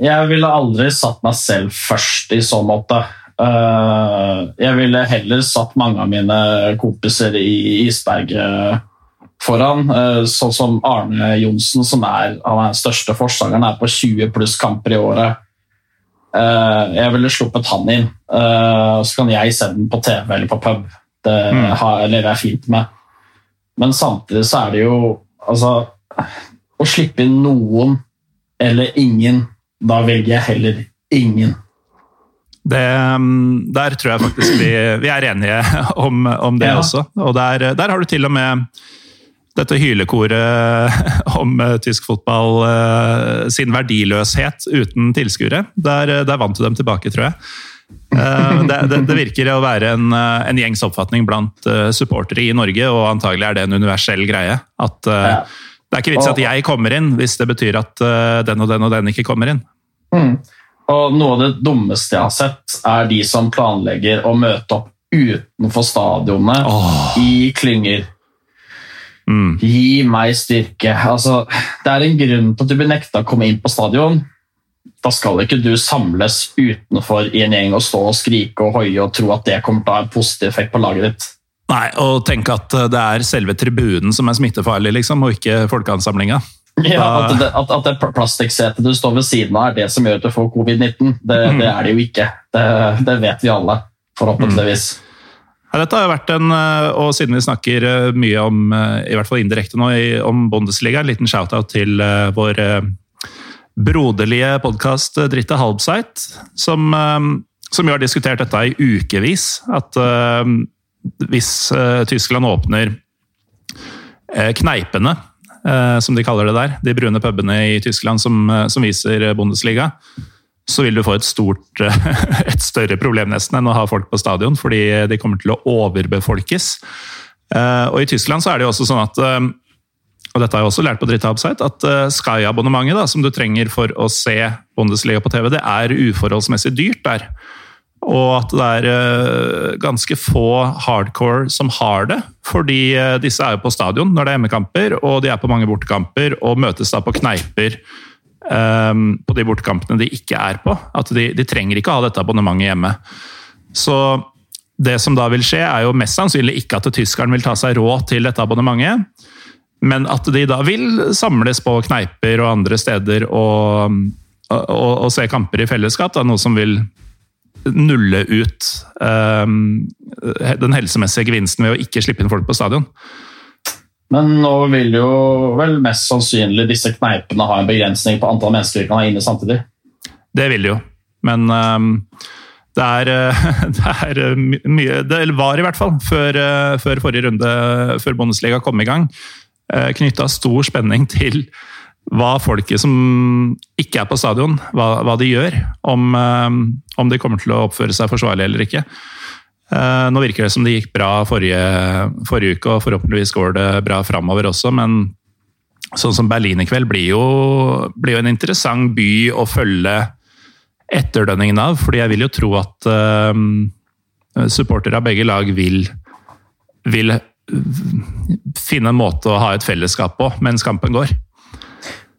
Jeg ville aldri satt meg selv først i så måte. Eh, jeg ville heller satt mange av mine kompiser i isberget foran. eh, sånn som Arne Johnsen, som er, han er den største forsangeren, er på 20 pluss kamper i året. Eh, jeg ville sluppet han inn. så kan jeg se den på TV eller på pub. Det Mm. lever jeg fint med. Men samtidig så er det jo altså, Å slippe inn noen eller ingen, da velger jeg heller ingen. Det, mm, der tror jeg faktisk vi, vi er enige om, om det Ja. også. Og der, der har du til og med dette hylekoret om eh, tysk fotball eh, sin verdiløshet uten tilskuere. Der, eh, der vant du dem tilbake, tror jeg. Det, det, det virker å være en, en gjengs oppfatning blant supportere i Norge, og antagelig er det en universell greie. At Ja. det er ikke vits at jeg kommer inn, hvis det betyr at den og den og den ikke kommer inn. Mm. Og Noe av det dummeste jeg har sett, er de som planlegger å møte opp utenfor stadionet oh. i klynger. Mm. Gi meg styrke. Altså, det er en grunn til at du blir nekta å komme inn på stadion. Da skal ikke du samles utenfor i en gjeng og stå og skrike og hoie og tro at det kommer til å ha en positiv effekt på laget ditt. Nei, og tenk at eh, det er selve tribunen som er smittefarlig, liksom, og ikke folkeansamlinga. Ja, at, det, at, at det plastikksetet du står ved siden av, er det som gjør at du får covid-19. Det, Mm. det er det jo ikke. Det, det vet vi alle, forhåpentligvis. Ja, dette har jo vært en, eh, og siden vi snakker eh, mye om, eh, i hvert fall indirekte nå, om Bundesliga, en liten shout-out til vår broderlige podkast Dritte Halbseit, som, som har diskutert dette i ukevis. At hvis Tyskland åpner kneipene, som de kaller det der, de brune pubene i Tyskland som, eh, som viser Bundesliga, så vil du få et stort et større problem nesten enn å ha folk på stadion, fordi de kommer til å overbefolkes. Eh, Og i Tyskland så er det jo også sånn at eh, og dette har jeg også lært på Dritte at eh, Sky-abonnementet som du trenger for å se Bundesliga på TV, det er uforholdsmessig dyrt der. Og at det er eh, ganske få hardcore som har det. Fordi eh, disse er jo på stadion når det er hjemmekamper, og de er på mange bortekamper og møtes da på kneiper um, på de bortekampene de ikke er på. At de, de trenger ikke å ha dette abonnementet hjemme. Så det som da vil skje, er jo mest sannsynlig ikke at tyskeren vil ta seg råd til dette abonnementet, men at de da vil samles på kneiper og andre steder og, og, og se kamper i fellesskap. Da, noe som vil nulle ut eh, den helsemessige gevinsten ved å ikke slippe inn folk på stadion. Men nå vil jo vel mest sannsynlig disse kneipene ha en begrensning på antall mennesker vi kan ha inne samtidig. Det vil de jo, men eh, det er, eh, det er eh, mye Det var i hvert fall, før, eh, før forrige runde, før Bundesliga kom i gang, knytta stor spenning til hva folket som ikke er på stadion, hva, hva de gjør. Om, eh, om de kommer til å oppføre seg forsvarlig eller ikke. Eh, Nå virker det som det gikk bra forrige, forrige uke, og forhåpentligvis går det bra framover også, men sånn som Berlin i kveld blir jo, blir jo en interessant by å følge etterdønningen av, fordi jeg vil jo tro at uh, supportere av begge lag vil, vil finne en måte å ha et fellesskap på mens kampen går.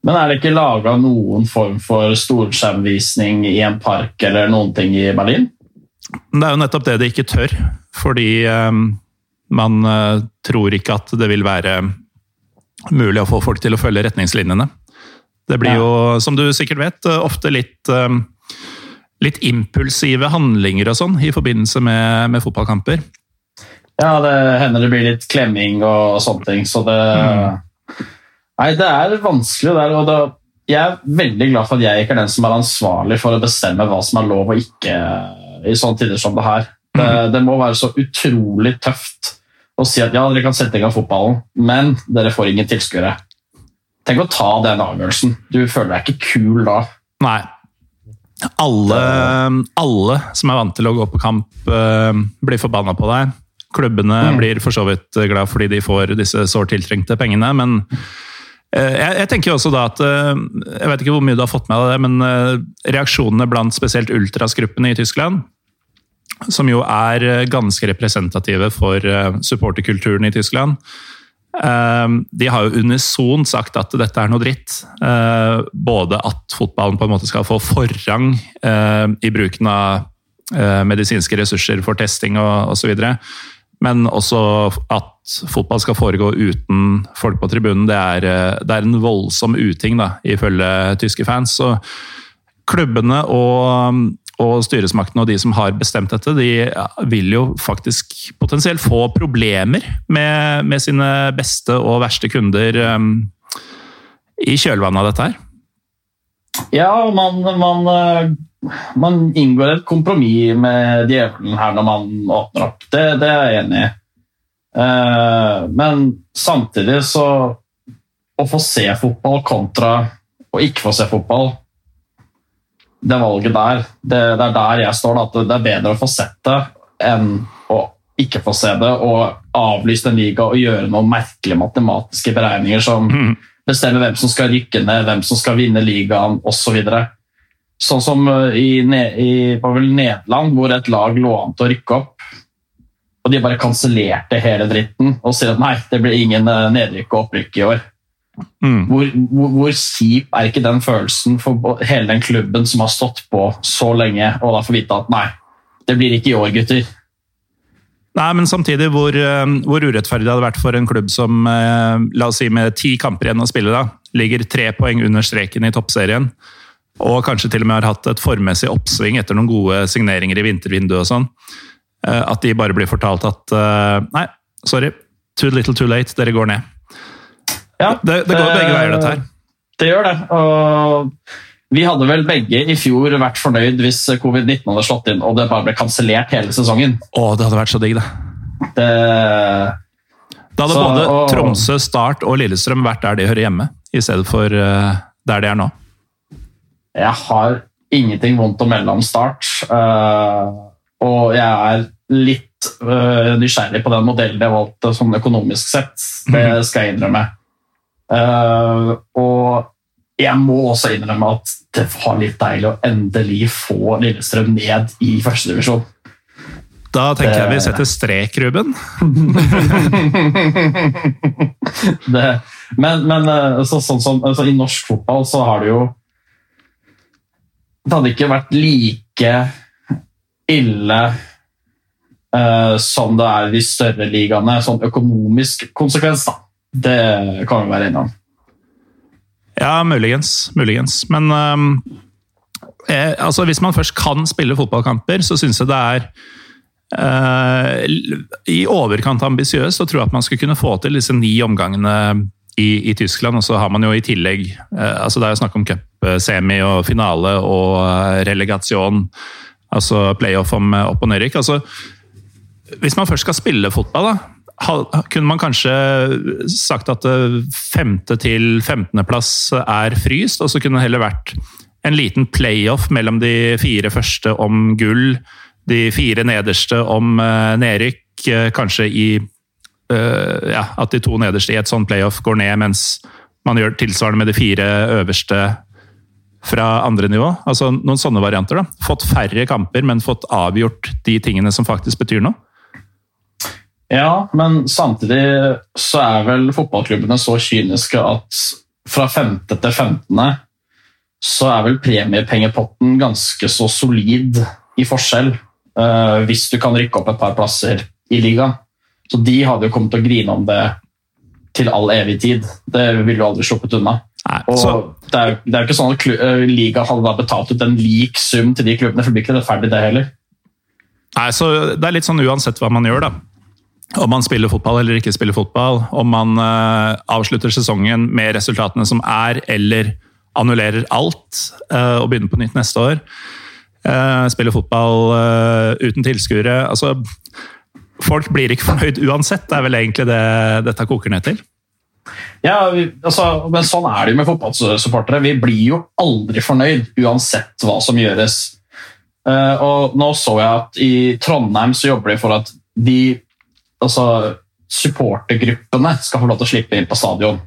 Men er det ikke laga noen form for storskjermvisning i en park eller noen ting i Berlin? Det er jo nettopp det de ikke tør, fordi eh, man eh, tror ikke at det vil være mulig å få folk til å følge retningslinjene. Det blir jo, som du sikkert vet, eh, ofte litt, litt impulsive handlinger og sånn i forbindelse med, med fotballkamper. Ja, det hender det blir litt klemming og sånne ting, så det Nei, det er vanskelig der, og det, jeg er veldig glad for at jeg ikke er den som er ansvarlig for å bestemme hva som er lov og ikke i sånne tider som det her. Det, det må være så utrolig tøft å si at ja, dere kan sette i gang fotballen, men dere får ingen tilskuere. Tenk å ta den avgjørelsen. Du føler deg ikke kul da. Nei. Alle, alle som er vant til å gå på kamp, uh, blir forbanna på deg. Klubbene mm. blir for så vidt glad fordi de får disse sårt tiltrengte pengene, men jeg, jeg, tenker også da at uh, Jeg vet ikke hvor mye du har fått med deg det, men reaksjonene blant spesielt ultrasgruppene i Tyskland som jo er eh, ganske representative for eh, supporterkulturen i Tyskland. Eh, de har jo unisont sagt at dette er noe dritt. Både at fotballen på en måte skal få forrang i bruken av medisinske ressurser for testing og osv. Men også at fotball skal foregå uten folk på tribunen. Det er, det er en voldsom uting, da, ifølge tyske fans. Så klubbene og og styresmaktene og de som har bestemt dette, de vil jo faktisk potensielt få problemer med, med sine beste og verste kunder um, i kjølvannet av dette her. Ja, man, man, eh, man inngår et kompromiss med djevelen her når man åpner opp. Det, det er jeg enig i. Uh, men samtidig så Å få se fotball kontra å ikke få se fotball det valget der, det, det, er der jeg står. At det er bedre å få sett det enn å ikke få se det og avlyse en liga og gjøre noen merkelige matematiske beregninger som mm. Bestemmer hvem som skal rykke ned, hvem som skal vinne ligaen osv. Så sånn som eh, i, i Nederland, hvor et lag lå an til å rykke opp. Og de bare kansellerte hele dritten og sier at nei, det blir ingen eh, nedrykk og opprykk i år. Mm. Hvor, hvor, hvor, kjip er ikke den følelsen for hele den klubben som har stått på så lenge, og da får vite at nei, det blir ikke i år, gutter. Nei, men samtidig, hvor, eh, hvor urettferdig det hadde vært for en klubb som eh, la oss si med ti kamper igjen å spille, da, ligger tre poeng under streken i toppserien, og kanskje til og med har hatt et formmessig oppsving etter noen gode signeringer i vintervinduet og sånn, eh, at de bare blir fortalt at nei, sorry, too little too late, dere går ned. Ja, det, det går begge veier, dette her. Det gjør det. og Vi hadde vel begge i fjor vært fornøyd hvis covid-19 hadde slått inn og det bare ble kansellert hele sesongen. Å, det hadde vært så digg, det. det... Da hadde så, både og... Tromsø, Start og Lillestrøm vært der de hører hjemme, i stedet for uh, der de er nå. Jeg har ingenting vondt å melde om Start, uh, og jeg er litt uh, nysgjerrig på den modellen de har valgt sånn økonomisk sett. Det mhm. skal jeg innrømme. Og jeg må også innrømme at det var litt deilig å endelig få Lillestrøm ned i førstedivisjon. Da tenker det... jeg vi setter strek, Ruben. det, men, men eh, så, sånn som altså, i norsk fotball så har det jo Det hadde ikke vært like ille uh, som det er i de større ligaene, sånn økonomisk konsekvens. da det kan vi være innom. Ja, muligens. Muligens. Men um, eh, altså, hvis man først kan spille fotballkamper, så syns jeg det er uh, i overkant ambisiøst å tro at man skal kunne få til disse ni omgangene i, i Tyskland. Og så har man jo i tillegg uh, altså Det er jo snakk om cupsemi og finale og uh, relegasjon. Altså playoff om opp- og nedrykk. Altså, hvis man først skal spille fotball, da, kunne man kanskje sagt at eh, femte til 15.-plass er fryst, og så kunne det heller vært en liten playoff mellom de fire første om gull, de fire nederste om uh, nedrykk, uh, kanskje i Ja, at de to nederste i et sånn playoff går ned, mens man gjør tilsvarende med de fire øverste fra andre nivå. Altså noen sånne varianter. da. Fått færre kamper, men fått avgjort de tingene som faktisk betyr noe. Ja, men samtidig så er vel fotballklubbene så kyniske at fra 5. til 15. så er vel premiepengepotten ganske så solid i forskjell uh, hvis du kan rykke opp et par plasser i ligaen. Så de hadde jo kommet til å grine om det til all evig tid. Det ville jo aldri sluppet unna. Nei, og det er, det er jo ikke sånn at uh, liga hadde da betalt ut en lik sum til de klubbene, for det blir ikke rettferdig, det heller. Nei, så Det er litt sånn uansett hva man gjør, da om man spiller fotball eller ikke spiller fotball, om man uh, avslutter sesongen med resultatene som er, eller annullerer alt uh, og begynner på nytt neste år. Uh, spiller fotball uten tilskuere. Altså, folk blir ikke fornøyd uansett. Det er vel egentlig det dette koker ned til. Ja, vi, altså, men sånn er det jo med fotballsupportere. Vi blir jo aldri fornøyd uansett hva som gjøres. Og nå så jeg at i Trondheim så jobber de for at de altså, supportergruppene skal få lov til å slippe inn på stadion.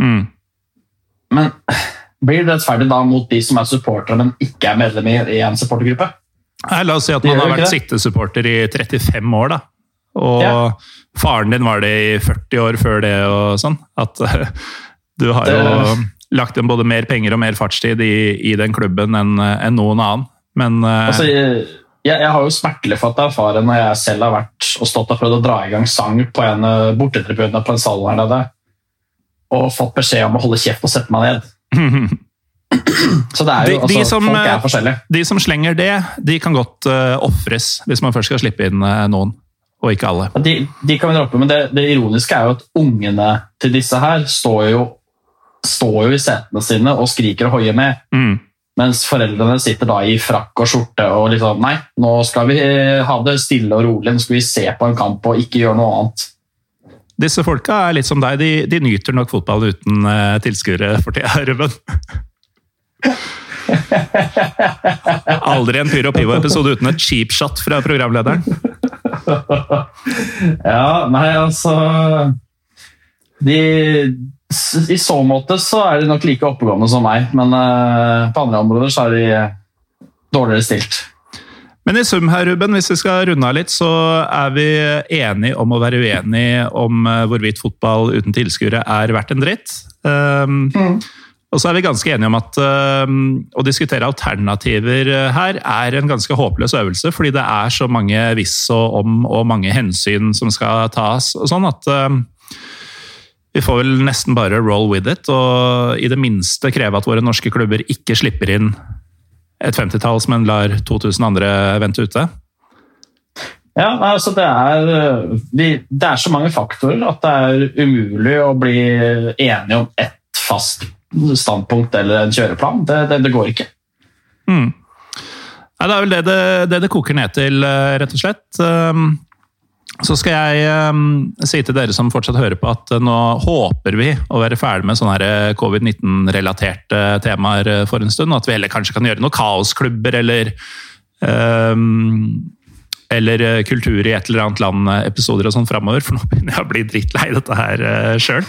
Mm. Men blir det rettferdig da mot de som er supportere, men ikke er medlem i en supportergruppe? Nei, la oss si at man har vært Sikte-supporter i 35 år, da. Og ja. faren din var det i 40 år før det og sånn. At du har jo lagt inn både mer penger og mer fartstid i, i den klubben enn en noen annen. Men eh, altså, jeg, jeg, har jo smertelig fått erfare når jeg selv har vært og stått og prøvd å dra i gang sang på en eh, bortetribune på en sal her nede, og fått beskjed om å holde kjeft og sette meg ned. Så det er jo, de, de altså, som, folk er forskjellige. De som slenger det, de kan godt uh, ofres hvis man først skal slippe inn uh, noen, og ikke alle. De, de kan vi droppe, men det, det, ironiske er jo at ungene til disse her står jo, står jo i setene sine og skriker og hoier med. Mm. Mens foreldrene sitter da i frakk og skjorte og liksom Nei, nå skal vi ha det stille og rolig, nå skal vi se på en kamp og ikke gjøre noe annet. Disse folka er litt som deg, de, de nyter nok fotball uten uh, tilskuere for tida, Ruben. Aldri en Pyro Pivo-episode uten et cheap shot fra programlederen. ja, nei, altså de, I så måte så er de nok like oppegående som meg, men uh, på andre områder så er de dårligere stilt. Men i sum her, Ruben, hvis vi skal runde av litt, så er vi enige om å være uenige om eh, hvorvidt fotball uten tilskuere er verdt en dritt. Um, mm. Og så er vi ganske enige om at um, å diskutere alternativer eh, her er en ganske håpløs øvelse, fordi det er så mange hvis og om og mange hensyn som skal tas. og sånn at uh, vi får vel nesten bare roll with it, og i det minste kreve at våre norske klubber ikke slipper inn et femtitalls, men lar 2000 andre vente ute. Ja, altså det er, det er så mange faktorer at det er umulig å bli enige om ett fast standpunkt eller en kjøreplan. Det, det, det går ikke. Mm. Ja, det er vel det det, koker ned til, eh, rett og slett. Så skal jeg um, si til dere som fortsatt hører på, at nå håper vi å være ferdig med sånne covid-19-relaterte temaer for en stund. Og at vi heller kanskje kan gjøre noen kaosklubber eller um, eller kultur i et eller annet land-episoder og sånn framover, for nå begynner jeg å bli drittlei dette her uh, sjøl.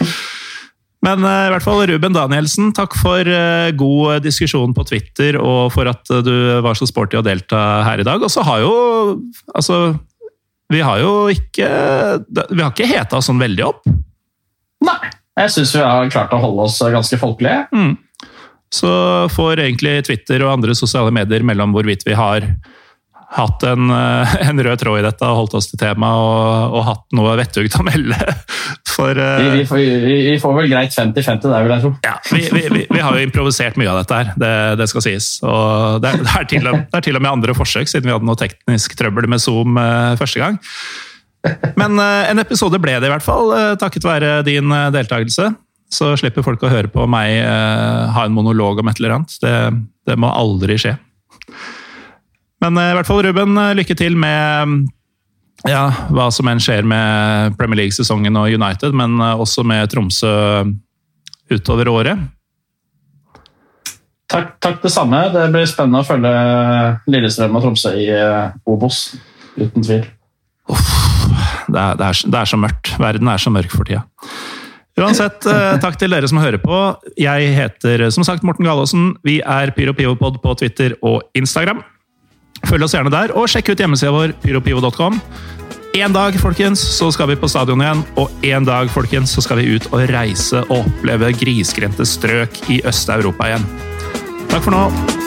Men uh, i hvert fall Ruben Danielsen, takk for uh, god diskusjon på Twitter, og for at du var så sporty å delta her i dag. Og så har jo Altså, vi har jo ikke Vi har ikke heta oss sånn veldig opp. Nei. Jeg syns vi har klart å holde oss ganske folkelige. Mm. Så får egentlig Twitter og andre sosiale medier mellom hvorvidt vi har hatt en, eh, en, rød tråd i dette og holdt oss til temaet og, og, hatt noe vettugt å melde. For, uh, vi, vi, får, vi, vi, får, vel greit 50-50 der, vil jeg tro. Ja, vi, har jo improvisert mye av dette her, det, det skal sies. Og det, det, er til, det, er til, og med andre forsøk, siden vi hadde noe teknisk trøbbel med Zoom uh, første gang. Men en episode ble det i hvert fall, takket være din deltakelse. Så slipper folk å høre på meg ha en monolog om et eller annet. Det, det må aldri skje. Men eh, i hvert fall, Ruben, eh, lykke til med ja, hva som enn skjer med Premier League-sesongen og United, men eh, også med Tromsø utover året. Takk, takk det samme. Det blir spennende å følge Lillestrøm og Tromsø i Obos. Uten tvil. Uff, det, er, det, er, det er så mørkt. Verden er så mørk for tida. Uansett, takk til dere som hører på. Jeg heter som sagt Morten Galaasen. Vi er PyroPivopod på Twitter og Instagram. Følg oss gjerne der, og sjekk ut hjemmesida vår pyropivo.com. En dag folkens, så skal vi på stadion igjen, og en dag folkens, så skal vi ut og reise og oppleve grisgrendte strøk i Øst-Europa igjen. Takk for nå.